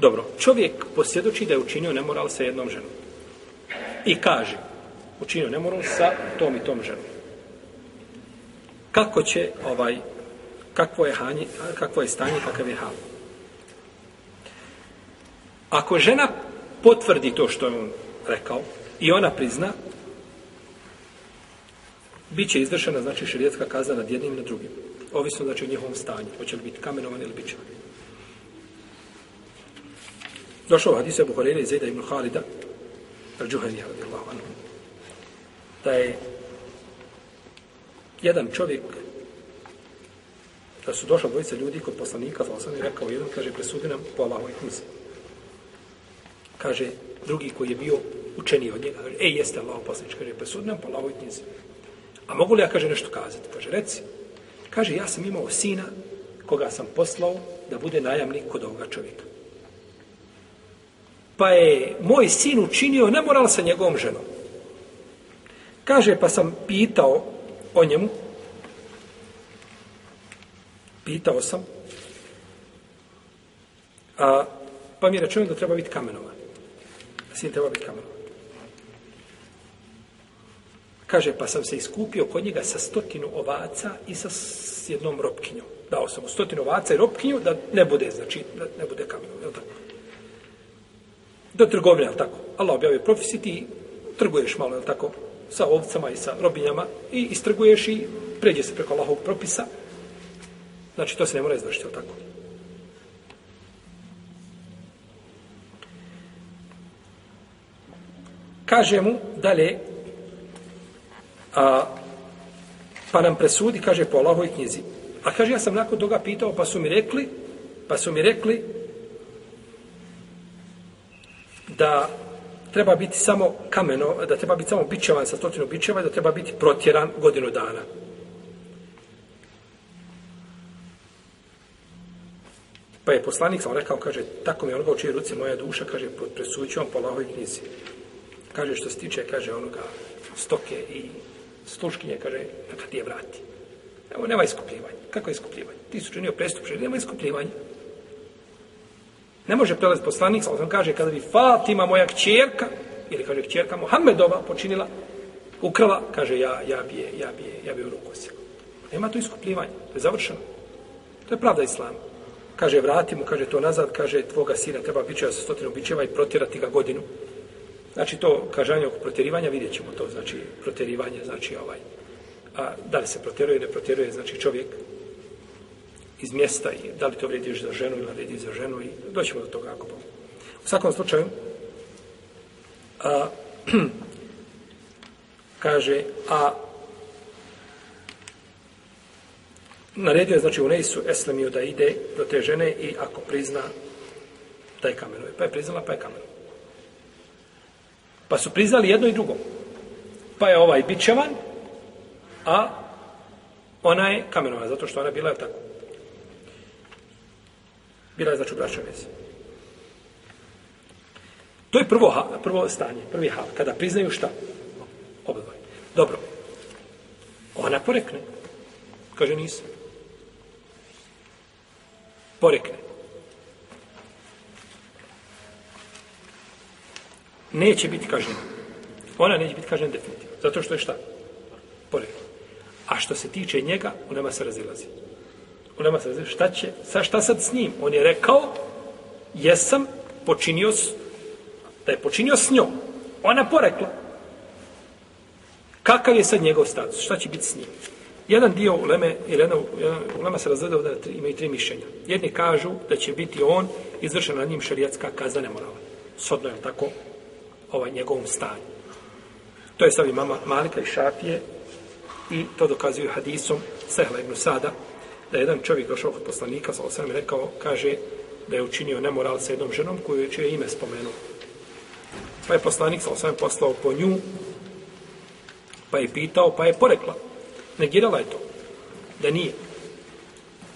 Dobro, čovjek posjedoči da je učinio nemoral sa jednom ženom. I kaže, učinio nemoral sa tom i tom ženom. Kako će ovaj, kakvo je, hanje, kakvo je stanje, kakav je hal? Ako žena potvrdi to što je on rekao i ona prizna, bit će izvršena, znači, širijetska kazna nad jednim i nad drugim. Ovisno, znači, o njihovom stanju. Hoće li biti kamenovan ili bit će. Li. Došao hadis Abu Hurajra i Zaida ibn Halida al-Juhani radijallahu anhu. Da je jedan čovjek da su došla dvojica ljudi kod poslanika sa osam i rekao jedan, kaže, presudi nam po Allahovoj knjizi. Kaže, drugi koji je bio učeni od njega, kaže, ej, jeste Allahov poslanič, kaže, presudi nam po Allahovoj knjizi. A mogu li ja, kaže, nešto kazati? Kaže, reci. Kaže, ja sam imao sina koga sam poslao da bude najamnik kod ovoga čovjeka pa je moj sin učinio nemoral sa njegovom ženom. Kaže, pa sam pitao o njemu, pitao sam, a, pa mi je rečeno da treba biti kamenovan. Sin treba biti kamenovan. Kaže, pa sam se iskupio kod njega sa stotinu ovaca i sa jednom ropkinjom. Dao sam mu stotinu ovaca i ropkinju da ne bude, znači, da ne bude kamenovan. Je li tako? do trgovine, ali tako. Allah objavi propisi, ti trguješ malo, ali tako, sa ovcama i sa robinjama i istrguješ i pređe se preko Allahovog propisa. Znači, to se ne mora izvršiti, ali tako. Kaže mu dalje, a, pa nam presudi, kaže po Allahovoj knjizi. A kaže, ja sam nakon toga pitao, pa su mi rekli, pa su mi rekli, da treba biti samo kameno, da treba biti samo bićevan sa stotinu bićeva i da treba biti protjeran godinu dana. Pa je poslanik sam rekao, kaže, tako mi je onoga u čiji ruci moja duša, kaže, presujući vam po lahoj knjizi. Kaže, što se tiče, kaže, onoga stoke i sluškinje, kaže, neka ti je vrati. Evo, nema iskupljivanja. Kako je iskupljivanje? Ti su činio prestup, nema iskupljivanja. Ne može prelaziti poslanik, sa kaže, kada bi Fatima, moja kćerka, ili kaže, kćerka Muhammedova počinila, ukrala, kaže, ja, ja bi je, ja bi je, ja bi je u ruku osjela. Nema to iskupljivanje, to je završeno. To je pravda islama. Kaže, vrati mu, kaže, to nazad, kaže, tvoga sina treba bićeva sa stotinu bićeva i protjerati ga godinu. Znači, to kažanje oko protjerivanja, vidjet ćemo to, znači, protjerivanje, znači, ovaj, a da li se protjeruje, ne protjeruje, znači, čovjek, iz mjesta i da li to vrijedi za ženu ili vrijedi za ženu i doćemo do toga ako bom. U svakom slučaju, a, kaže, a naredio je, znači, u Neisu Eslemiju da ide do te žene i ako prizna taj kamen. Pa je priznala, pa je kamen. Pa su priznali jedno i drugo. Pa je ovaj bićevan, a ona je kamenovan, zato što ona bila je tako Bila je znači braća vez. To je prvo, ha, prvo stanje, prvi hal. Kada priznaju šta? Obavaj. Dobro. Ona porekne. Kaže nisam. Porekne. Neće biti kažnjena. Ona neće biti kažnjena definitivno. Zato što je šta? Porekne. A što se tiče njega, u nama se razilazi. Ulema se razlije, šta će, sa, šta sad s njim? On je rekao, jesam počinio, s, da je počinio s njom. Ona porekla. Kakav je sad njegov status? Šta će biti s njim? Jedan dio uleme, ili jedan, jedan ulema se razvede da tri, imaju tri mišljenja. Jedni kažu da će biti on izvršen na njim šarijatska kazna nemorala. Sodno je tako ovaj, njegovom stanju. To je sad i mama Malika i Šafije i to dokazuju hadisom Sehla ibn Sada, da je jedan čovjek došao kod poslanika, sa osam rekao, kaže da je učinio nemoral sa jednom ženom koju je čije ime spomenuo. Pa je poslanik sa osam poslao po nju, pa je pitao, pa je porekla. Negirala je to, da nije.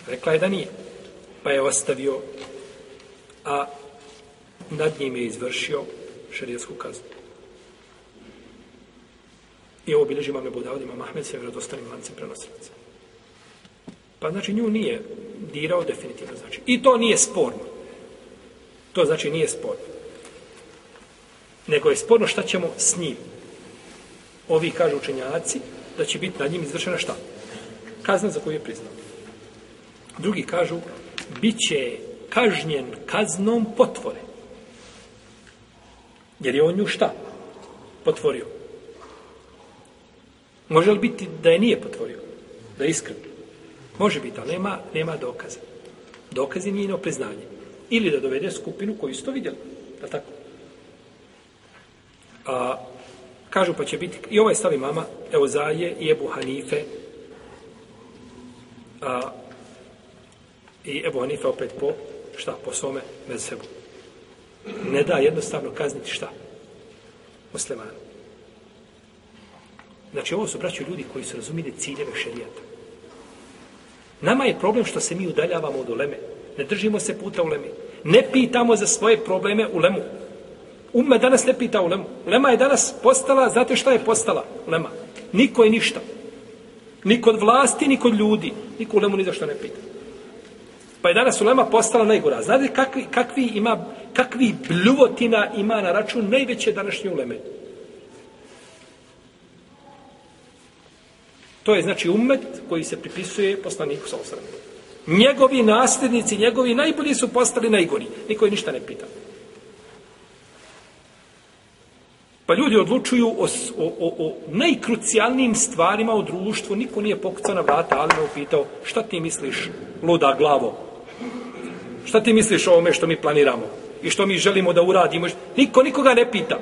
Rekla je da nije. Pa je ostavio, a nad njim je izvršio šarijetsku kaznu. I ovo bilježi imam Nebudavad, imam Ahmed, sve vjerodostanim lancem prenosilaca. Pa znači nju nije dirao definitivno. Znači. I to nije sporno. To znači nije sporno. Nego je sporno šta ćemo s njim. Ovi kažu učenjaci da će biti nad njim izvršena šta? Kazna za koju je priznao. Drugi kažu, bit će kažnjen kaznom potvore. Jer je on nju šta? Potvorio. Može li biti da je nije potvorio? Da je iskrenio? Može biti, ali nema, nema dokaza. Dokaz je njeno priznanje. Ili da dovede skupinu koju isto vidjela. Da tako? A, kažu pa će biti, i ovaj stavi mama, evo zaje, i Ebu Hanife, a, i Ebu Hanife opet po, šta, po svome, med sebu. Ne da jednostavno kazniti šta? Muslimana. Znači, ovo su braći ljudi koji su razumili ciljeve šerijata. Nama je problem što se mi udaljavamo od uleme. Ne držimo se puta uleme. Ne pitamo za svoje probleme u lemu. Umme danas ne pita u lemu. Lema je danas postala, znate šta je postala? Lema. Niko je ništa. Ni kod vlasti, ni kod ljudi. Niko u lemu ni za što ne pita. Pa je danas ulema postala najgora. Znate kakvi, kakvi, ima, kakvi bljuvotina ima na račun najveće današnje ulemetu? To je znači umet koji se pripisuje poslaniku sa osrame. Njegovi nasljednici, njegovi najbolji su postali najgori. Niko je ništa ne pita. Pa ljudi odlučuju o, o, o, o najkrucijalnijim stvarima u društvu. Niko nije pokucao na vrata, ali me upitao šta ti misliš, luda glavo? Šta ti misliš o ovome što mi planiramo? I što mi želimo da uradimo? Niko nikoga ne pita.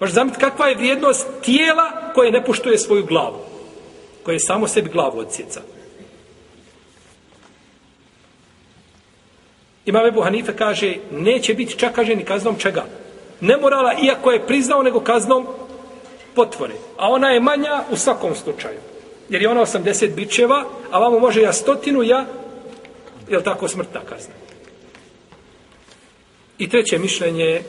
Možeš zamjeti kakva je vrijednost tijela koje ne poštuje svoju glavu koje samo sebi glavu odsjeca. Imam Ebu Hanife kaže, neće biti čak kaže ni kaznom čega. Ne morala, iako je priznao, nego kaznom potvore. A ona je manja u svakom slučaju. Jer je ona 80 bičeva, a vamo može ja stotinu, ja, je li tako smrtna kazna? I treće mišljenje je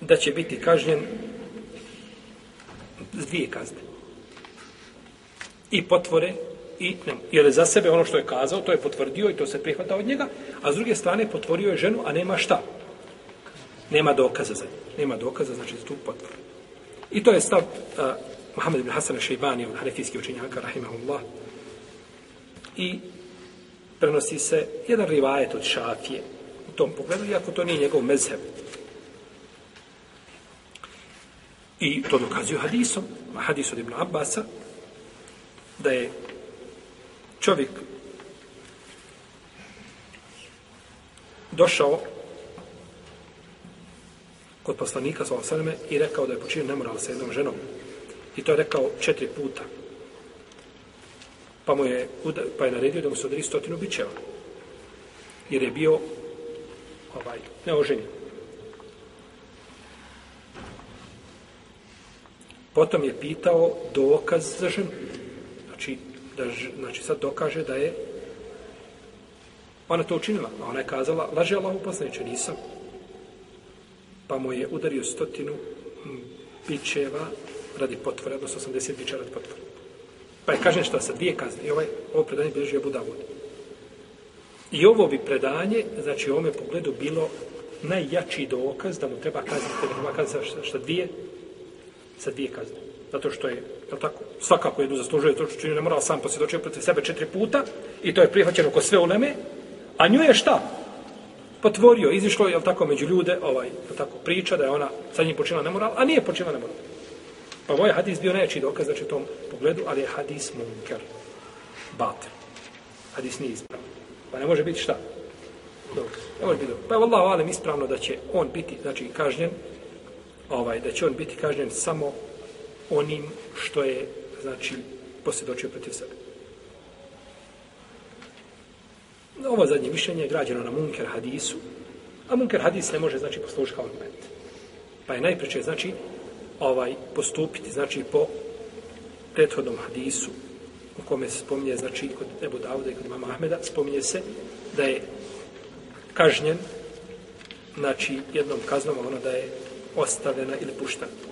da će biti kažnjen dvije kazne. I potvore, i, ne, jer je za sebe ono što je kazao, to je potvrdio i to se prihvata od njega, a s druge strane potvorio je ženu, a nema šta. Nema dokaza za njega. Nema dokaza, znači za tu potvoru. I to je stav uh, Mohamed ibn Hasan al-Shaybani, on hanefijski učenjaka, rahimahullah. I prenosi se jedan rivajet od šafije u tom pogledu, iako to nije njegov mezheb. I to dokazuju hadisom, hadis od Ibn Abbasa, da je čovjek došao kod poslanika sa Osaneme i rekao da je počinio nemoral sa jednom ženom. I to je rekao četiri puta. Pa, mu je, pa je naredio da mu se odri stotinu bićeva. Jer je bio ovaj, neoženjen. Potom je pitao dokaz za ženu. Znači, da, znači sad dokaže da je ona to učinila. A ona je kazala, laže Allah upasneće, nisam. Pa mu je udario stotinu bićeva radi potvore, odnosno 80 bića radi potvore. Pa je kažen šta sa dvije kazne. I ovaj, ovo predanje bilježi Abu Dawud. I ovo bi predanje, znači u ovome pogledu, bilo najjači dokaz da mu treba kazniti, da mu treba kazniti šta, šta dvije, sa dvije kazne. Zato što je, je tako, svakako jednu zaslužuje, to što čini ne morala sam posvjedočio protiv sebe četiri puta i to je prihvaćeno ko sve uleme, a nju je šta? Potvorio, izišlo je, tako, među ljude, ovaj, je tako, priča da je ona sa njim počinila nemoral, a nije počinila nemoral. Pa ovaj hadis bio najjači dokaz, znači u tom pogledu, ali je hadis munker, batel. Hadis nije ispravo. Pa ne može biti šta? Dok. Ne može biti dok. Pa je vallahu alem ispravno da će on biti, znači, kažnjen, ovaj da će on biti kažnjen samo onim što je znači posjedočio protiv sebe. Ovo zadnje mišljenje je građeno na Munker hadisu, a Munker hadis ne može znači poslužiti kao argument. Pa je najpriče znači ovaj postupiti znači po prethodnom hadisu u kome se spominje znači kod Ebu Davuda i kod Mama Ahmeda spominje se da je kažnjen znači jednom kaznom ono da je ostavljena ili puštena.